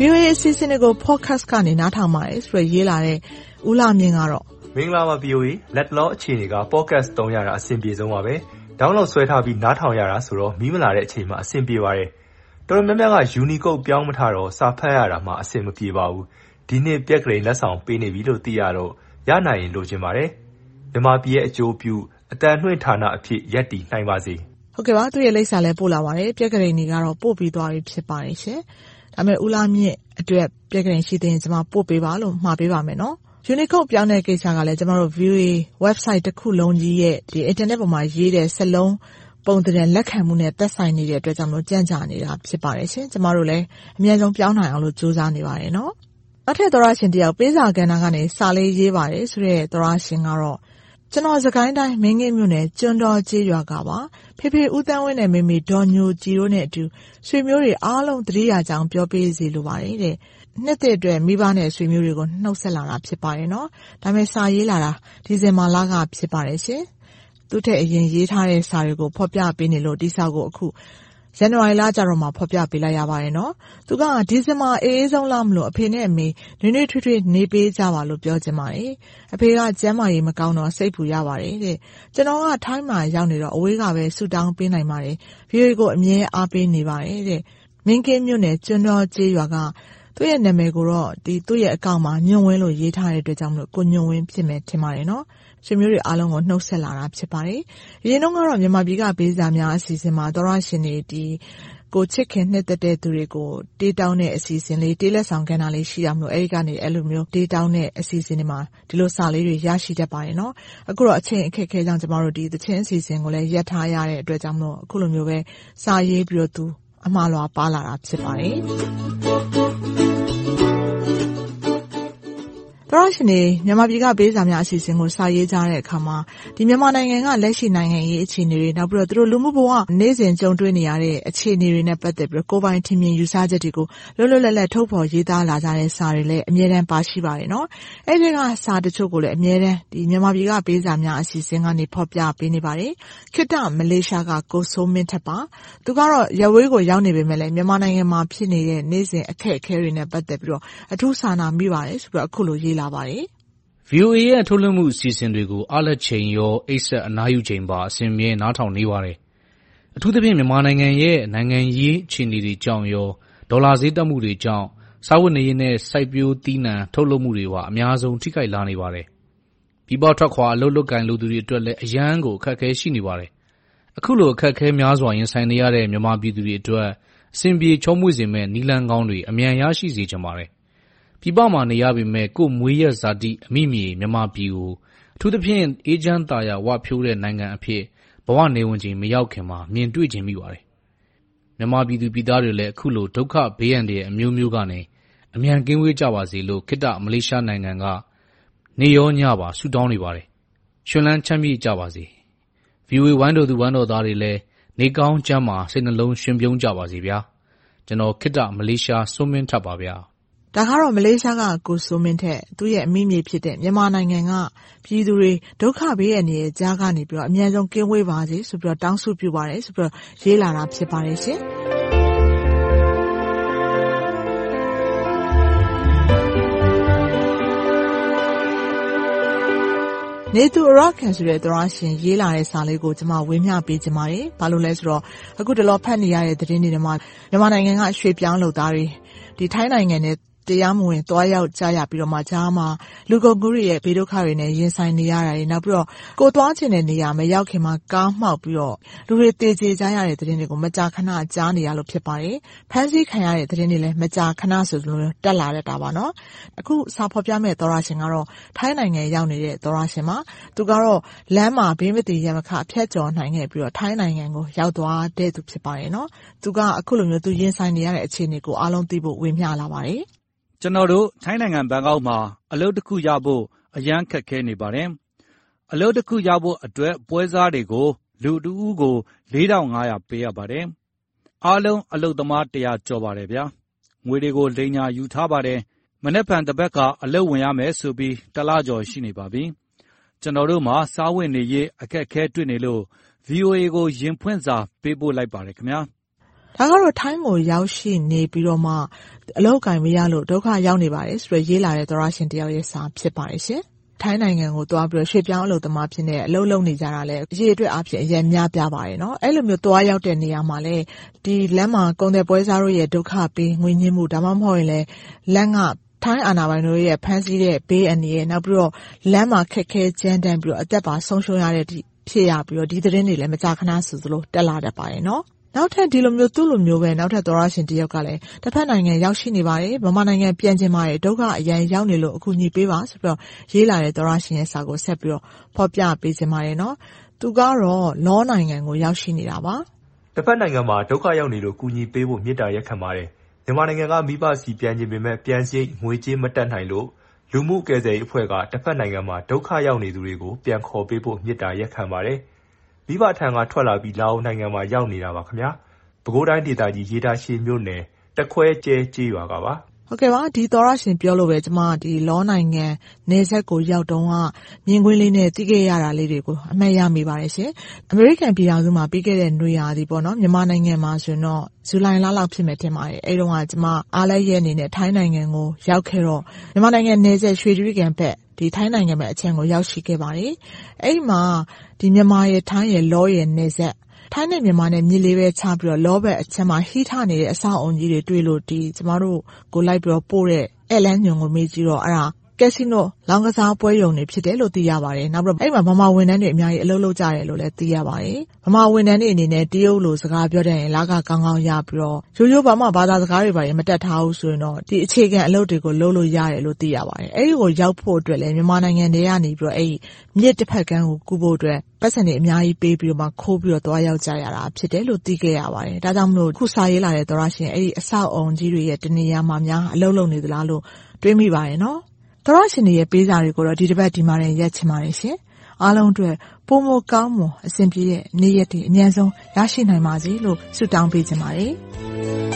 VOA အစီအစဉ်တွေကို Podcast ကနေနားထောင်ပါတယ်ဆိုပြီးရေးလာတဲ့ဦးလှမြင့်ကတော့မင်္ဂလာပါ VOA လက်တလောအခြေအနေက Podcast သုံးရတာအဆင်ပြေဆုံးပါပဲ။ Download ဆွဲထားပြီးနားထောင်ရတာဆိုတော့မီးမလာတဲ့အချိန်မှာအဆင်ပြေပါတယ်။တော်တော်များများက Unicode ပြောင်းမထားတော့စာဖတ်ရတာမှာအဆင်မပြေပါဘူး။ဒီနှစ်ပြက္ခဒိန်လက်ဆောင်ပေးနေပြီလို့သိရတော့ရနိုင်ရင်လိုချင်ပါတယ်။မြန်မာပြည်ရဲ့အကျိုးပြုအသံလွှင့်ဌာနအဖြစ်ရပ်တည်နိုင်ပါစေ။ဟုတ်ကဲ့ပါသူ့ရဲ့လိပ်စာလည်းပို့လာပါတယ်။ပြက္ခဒိန်တွေကတော့ပို့ပြီးသွားပြီဖြစ်ပါတယ်ရှင်။ ဒါပေမဲ့ဦးလှမြင့်အတွက်ပြက္ခဒိန်ရှိသေးရင်ကျမပို့ပေးပါလို့မှာပေးပါမယ်နော်။ Unicode ပြောင်းတဲ့ကိစ္စကလည်းကျမတို့ VOA website တစ်ခုလုံးကြီးရဲ့ဒီ internet ပေါ်မှာရေးတဲ့စက်လုံးပုံသဏ္ဍာန်လက်ခံမှုနဲ့သက်ဆိုင်နေတဲ့အတွက်ကြောင့်မို့ကြန့်ကြာနေတာဖြစ်ပါတယ်ရှင်။ကျမတို့လည်းအများဆုံးပြောင်းနိုင်အောင်လို့စူးစမ်းနေပါတယ်နော်။နောက်ထပ်သောရရှင်တယောက်ပေးစာကဏ္ဍကနေစာလေးရေးပါတယ်ဆိုတဲ့သောရရှင်ကတော့ ကျနော်စကိုင်းတိုင်းမင်းကင်းမြို့နယ်ကျွန်းတော်ကျေးရွာကပါ။ဖေဖေဦးသန်းဝင်းနဲ့မေမေဒေါ်ညိုကြည်တို့နဲ့အတူဆွေမျိုးတွေအားလုံးသတိရကြောင်းပြောပေးစေလိုပါတယ်တဲ့။နှစ်သစ်အတွက်မိဘနဲ့ဆွေမျိုးတွေကိုနှုတ်ဆက်လာတာဖြစ်ပါတယ်နော်။ဒါပေမဲ့စာရေးလာတာဒီဇင်ဘာလကဖြစ်ပါတယ်ရှင်။သူ့ထက်အရင်ရေးထားတဲ့စာတွေကိုဖော်ပြပေးနေလို့ဒီစာကိုအခု ဇန်နဝါရီလကျတော့မှ ဖော်ပြပေးလိုက်ရပါတယ်နော်။သူက ဒီဇင်ဘာအေးအေးဆုံးလမလို့ အဖေနဲ့အမေ နွေးနွေးထွေးထွေး နေပေးကြပါလို့ ပြောချင်ပါတယ်။အဖေက ကျန်းမာရေးမကောင်းတော့ စိတ်ပူရပါတယ်တဲ့။ကျွန်တော်က ထိုင်းမှာရောက်နေတော့ အဝေးကပဲဆူတောင်းပေးနိုင်ပါတယ်။ VOA ကို အမြဲအားပေးနေပါတယ်တဲ့။မင်းကင်းမြို့နယ် ကျွန်းတော်ကျေးရွာက သူ့ရဲ့နာမည်ကိုတော့သူ့ရဲ့အကောင့်မှာညွန့်ဝင်းလို့ရေးထားတဲ့အတွက်ကြောင့်ကိုညွန့်ဝင်းဖြစ်မယ်ထင်ပါတယ်နော်။ဆွေမျိုးတွေအားလုံးကိုနှုတ်ဆက်လာတာဖြစ်ပါတယ်။အရင်တုန်းကတော့မြန်မာပြည်ကပေးစာများအစီအစဉ်မှာသောတရှင်တွေကိုယ်ချစ်ခင်နှစ်သက်တဲ့သူတွေကိုတေးတောင်းတဲ့အစီအစဉ်လေး၊တေးလက်ဆောင်ကဏ္ဍလေးရှိတာမို့အဲဒီကနေအဲဒီလိုမျိုးတေးတောင်းတဲ့အစီအစဉ်တွေမှာဒီလိုစာလေးတွေရရှိတတ်ပါတယ်နော်။အခုတော့အချိန်အခက်အခဲကြောင့်ကျမတို့ဒီသီချင်းအစီအစဉ်ကိုလည်းရပ်ထားရတဲ့အတွက်ကြောင့်အခုလိုမျိုးပဲစာရေးပြီးတော့သူအမှားအလွှာပါလာတာဖြစ်ပါတယ် တရှင်တွေမြန်မာပြည်ကပေးစာများအစီအစဉ်ကိုစာရေးကြတဲ့အခါမှာမြန်မာနိုင်ငံကလက်ရှိနိုင်ငံရေးအခြေအနေတွေ၊နောက်ပြီးတော့သူတို့လူမှုဘဝနေ့စဉ်ကြုံတွေ့နေရတဲ့အခြေအနေတွေနဲ့ပတ်သက်ပြီးကိုယ်ပိုင်ထင်မြင်ယူဆချက်တွေကိုလွတ်လွတ်လပ်လပ်ထုတ်ဖော်ရေးသားလာကြတဲ့စာတွေလည်းအမြဲတမ်းပါရှိပါတယ်။အဲဒီထဲကစာတချို့ကိုလည်းအမြဲတမ်းမြန်မာပြည်ကပေးစာများအစီအစဉ်ကနေဖော်ပြပေးနေပါတယ်။ခေတ္တမလေးရှားကကိုစိုးမင်းထက်ပါ။သူကတော့ရပ်ဝေးကိုရောက်နေပေမယ့်မြန်မာနိုင်ငံမှာဖြစ်နေတဲ့နေ့စဉ်အခက်အခဲတွေနဲ့ပတ်သက်ပြီးအထူးစာနာမိပါတယ်ဆိုပြီးအခုလိုရေးလာပါတယ်။ VOA ရဲ့ ထုတ်လွှင့်မှု အစီအစဉ်တွေကို အားလပ်ချိန်ရော၊အိပ်စက်အနားယူချိန်ပါ အစဉ်အမြဲ နားထောင်နေပါတယ်။အထူးသဖြင့် မြန်မာနိုင်ငံရဲ့ နိုင်ငံရေး အခြေအနေတွေကြောင့်ရော၊ဒေါ်လာဈေးတက်မှုတွေကြောင့် စားဝတ်နေရေးနဲ့ စိုက်ပျိုးသီးနှံထုတ်လုပ်မှုတွေပါ အများဆုံး ထိခိုက်လာနေပါတယ်။ပြည်ပထွက်ခွာ အလုပ်လုပ်ကိုင်လိုသူတွေအတွက်လည်း အရမ်းကို အခက်အခဲ ရှိနေပါတယ်။အခုလို အခက်အခဲများစွာ ရင်ဆိုင်နေရတဲ့ မြန်မာပြည်သူတွေအတွက် အဆင်ပြေချောမွေ့စေမယ့် နည်းလမ်းကောင်းတွေ အမြန်ရရှိစေချင်ပါတယ်။ ပြည်ပမှာနေရပေမယ့် ကိုယ့်မွေးရပ်ဇာတိ အမိမြေ မြန်မာပြည်ကို အထူးသဖြင့် အေးချမ်းသာယာဝပြောတဲ့ နိုင်ငံအဖြစ် ဘဝနေဝင်ချိန် မရောက်ခင်မှာ မြင်တွေ့ချင်မိပါတယ်။မြန်မာပြည်သူပြည်သားတွေလည်း အခုလို ဒုက္ခဘေးအန္တရာယ် အမျိုးမျိုးကနေ အမြန်ကင်းဝေးကြပါစေလို့ ခေတ္တမလေးရှားနိုင်ငံက နေ့ရောညပါ ဆုတောင်းနေပါတယ်။ရွှင်လန်းချမ်းမြေ့ကြပါစေ။ VOA ဝိုင်းတော်သူ ဝိုင်းတော်သားတွေလည်း နေကောင်းကျန်းမာ စိတ်နှလုံးရွှင်ပြုံးကြပါစေဗျာ။ကျနော် ခေတ္တမလေးရှား စိုးမင်းထက်ပါဗျာ။ ဒါကတော့ မလေးရှားက ကိုစိုးမင်းထက် သူ့ရဲ့အမိမြေဖြစ်တဲ့ မြန်မာနိုင်ငံက ပြည်သူတွေ ဒုက္ခဘေးအန္တရာယ်ကြားကနေ အမြန်ဆုံး ကင်းဝေးပါစေဆိုပြီး တောင်းဆုပြုပါတယ်ဆိုပြီး ရေးလာတာ ဖြစ်ပါတယ်ရှင်။နေသူအရခံဆိုတဲ့သောတရှင် ရေးလာတဲ့စာလေးကို ကျမ ဝေမျှပေးချင်ပါတယ်။ဘာလို့လဲဆိုတော့ အခုတလော ဖတ်နေရတဲ့ သတင်းတွေထဲမှာ မြန်မာနိုင်ငံက ရွှေ့ပြောင်းလုပ်သားတွေ ထိုင်းနိုင်ငံထဲ တရားမဝင် သွားရောက်ကြရပြီးတော့မှ ကြားမှာ လူကုန်ကူးတွေရဲ့ ဘေးဒုက္ခတွေနဲ့ ရင်ဆိုင်နေရတာတွေနောက်ပြီးတော့ ကိုသွားချင်တဲ့နေရာ မရောက်ခင်မှာ ကားမှောက်ပြီးတော့ လူတွေတေကျေကြရတဲ့သတင်းတွေကို မကြာခဏ ကြားနေရလို့ ဖြစ်ပါတယ်။ဖမ်းဆီးခံရတဲ့ သတင်းတွေလည်း မကြာခဏဆိုလို တက်လာတတ်တာပါနော်။အခု စာဖော်ပြမယ့် သောရရှင်ကတော့ ထိုင်းနိုင်ငံရောက်နေတဲ့ သောရရှင်ပါ။သူကတော့ လမ်းမှာ ဘေးမသီရမခ ဖြတ်ကျော်နိုင်ခဲ့ပြီးတော့ ထိုင်းနိုင်ငံကို ရောက်သွားတဲ့သူ ဖြစ်ပါတယ်နော်။သူက အခုလိုမျိုး သူရင်ဆိုင်နေရတဲ့ အခြေအနေကို အားလုံးသိဖို့ ဝေမျှလာပါတယ်။ ကျွန်တော်တို့ ထိုင်းနိုင်ငံ ဘန်ကောက်မှာ အလုပ်တခုရဖို့ အရန်ခက်ခဲနေပါတယ်။အလုပ်တခုရဖို့အတွက် ပွဲစားတွေကို လူတဦးကို4500ပေးရပါတယ်။အားလုံး အလုပ်သမား100ကျော်ပါတယ်ဗျာ။ငွေတွေကို လိမ်ညာယူထားပါတယ်။မနက်ဖြန်တပတ်ကအလုပ်ဝင်ရမယ်ဆိုပြီး တလကျော် ရှိနေပါပြီ။ကျွန်တော်တို့မှာ စားဝတ်နေရေး အခက်အခဲတွေ့နေလို့ VOA ကို ရင်ဖွင့်စာ ပေးပို့လိုက်ပါတယ်ခင်ဗျာ။ ဒါကတော့ထိုင်းကိုရောက်ရှိနေပြီးတော့မှအလုပ်အကိုင်မရလို့ဒုက္ခရောက်နေပါတယ်ဆိုပြီးရေးလာတဲ့သောတရှင်တယောက်ရဲ့စာဖြစ်ပါတယ်ရှင်။ထိုင်းနိုင်ငံကိုသွားပြီးတော့ရွှေ့ပြောင်းအလုပ်သမားအဖြစ်နဲ့အလုပ်လုပ်နေကြတာလည်းအရေအတွက်အားဖြင့်အရမ်းများပြားပါတယ်။အဲလိုမျိုးသွားရောက်တဲ့နေရာမှာလည်းလမ်းမှာကုန်သည်ပွဲစားတို့ရဲ့ဒုက္ခပေး၊ငွေညှင်းမှုဒါမှမဟုတ်ရင်လည်းလမ်းကထိုင်းအာဏာပိုင်တို့ရဲ့ဖမ်းဆီးတဲ့ဘေးအန္တရာယ်၊နောက်ပြီးတော့လမ်းမှာခက်ခဲကြမ်းတမ်းပြီးတော့အသက်ပါဆုံးရှုံးရတဲ့အထိဖြစ်ရပြီးတော့ဒီသတင်းတွေလည်းမကြာခဏဆိုသလိုတက်လာတတ်ပါတယ်။နော က်ထပ်ဒီလိုမျိုးသူ့လိုမျိုးပဲနောက်ထပ်သောတရှင်တယောက်ကလည်းတဘက်နိုင်ငံရောက်ရှိနေပါတယ်။မြန်မာနိုင်ငံပြန်ချင်ပါတယ်။ဒုက္ခအရမ်းရောက်နေလို့အကူအညီပေးပါဆိုပြီးရေးလာတဲ့သောတရှင်ရဲ့စာကိုဆက်ပြီးတော့ဖော်ပြပေးချင်ပါတယ်။သူကတော့လောနိုင်ငံကိုရောက်ရှိနေတာပါ။တဘက်နိုင်ငံမှာဒုက္ခရောက်နေလို့ကူညီပေးဖို့မေတ္တာရပ်ခံပါတယ်။မြန်မာနိုင်ငံကမိဘဆီပြန်ချင်ပေမယ့်ပြန်စရိတ်ငွေကြေးမတတ်နိုင်လို့လူမှုကယ်ဆယ်ရေးအဖွဲ့ကတဘက်နိုင်ငံမှာဒုက္ခရောက်နေသူတွေကိုပြန်ခေါ်ပေးဖို့မေတ္တာရပ်ခံပါတယ်။ မိဘထံကထွက်လာပြီး လာအိုနိုင်ငံမှာ ရောက်နေတာပါခင်ဗျာ။ပဲခူးတိုင်းဒေသကြီး ရေတာရှည်မြို့နယ် တခွဲကျဲကျေးရွာကပါ။ဟုတ်ကဲ့ပါ။ဒီသောတရှင်ပြောလို့ပဲ ကျမ လောနိုင်ငံနယ်စပ်ကို ရောက်တုန်းက မြင်ကွင်းလေးနဲ့ သိခဲ့ရတာလေးတွေကို အမှတ်ရမိပါတယ်ရှင်။အမေရိကန်ပြည်ထောင်စုမှာ ပြီးခဲ့တဲ့ နွေရာသီမြန်မာနိုင်ငံမှာဆိုရင်တော့ ဇူလိုင်လလောက် ဖြစ်မယ်ထင်ပါတယ်။အဲဒီတုန်းက ကျမ အားလပ်ရက်အနေနဲ့ ထိုင်းနိုင်ငံကို ရောက်ခဲ့တော့ မြန်မာနိုင်ငံနယ်စပ် ရွှေတြိဂံဘက် ထိုင်းနိုင်ငံဘက်အခြမ်းကိုရောက်ရှိခဲ့ပါတယ်။အဲဒီမှာမြန်မာရယ်၊ထိုင်းရယ်၊လောရယ်နယ်စပ်ထိုင်းနဲ့မြန်မာနဲ့မြစ်လေးပဲခြားပြီးတော့လောဘက်အခြမ်းမှာဟိထနေတဲ့အဆောက်အအုံကြီးတွေတွေ့လို့ကျမတို့ကိုလိုက်ပြီးတော့ပို့တဲ့ဧည့်လမ်းညွှန်ကိုမေးကြည့်တော့အဲဒါ ကက်စီနိုလောင်းကစားပွဲရုံတွေဖြစ်တယ်လို့သိရပါတယ်။နောက်ပြီးတော့အဲဒီမှာဗမာဝန်ထမ်းတွေအများကြီးအလုပ်လုပ်ကြတယ်လို့လည်းသိရပါတယ်။ဗမာဝန်ထမ်းတွေအနေနဲ့တရုတ်လိုစကားပြောတတ်ရင်လခကောင်းကောင်းရပြီးတော့ရိုးရိုးဘာမှဘာသာစကားတွေမတတ်ထားဘူးဆိုရင်တော့ဒီအခြေခံအလုပ်တွေကိုလုပ်လို့ရတယ်လို့သိရပါတယ်။အဲဒီကိုရောက်ဖို့အတွက်လည်းမြန်မာနိုင်ငံထဲကနေမြစ်တဘက်ကမ်းကိုကူးဖို့အတွက်ပိုက်ဆံတွေအများကြီးပေးပြီးတော့ခိုးပြီးတော့သွားရောက်ကြရတာဖြစ်တယ်လို့သိခဲ့ရပါတယ်။ဒါကြောင့်မို့အခုစာရေးလာတဲ့သောတရှင်အဲဒီအဆောက်အအုံကြီးတွေရဲ့တနေရာမှာများအလုပ်လုပ်နေသလားလို့တွေးမိပါတယ်။သော တရှင်တွေရဲ့ပေးစာတွေကိုတော့ဒီတပတ်ဒီမှာတင်ရပ်ချင်ပါတယ်ရှင်။အားလုံးအတွက်ပိုမိုကောင်းမွန်အဆင်ပြေတဲ့နေ့ရက်တွေအမြန်ဆုံးရရှိနိုင်ပါစေလို့ဆုတောင်းပေးချင်ပါတယ်။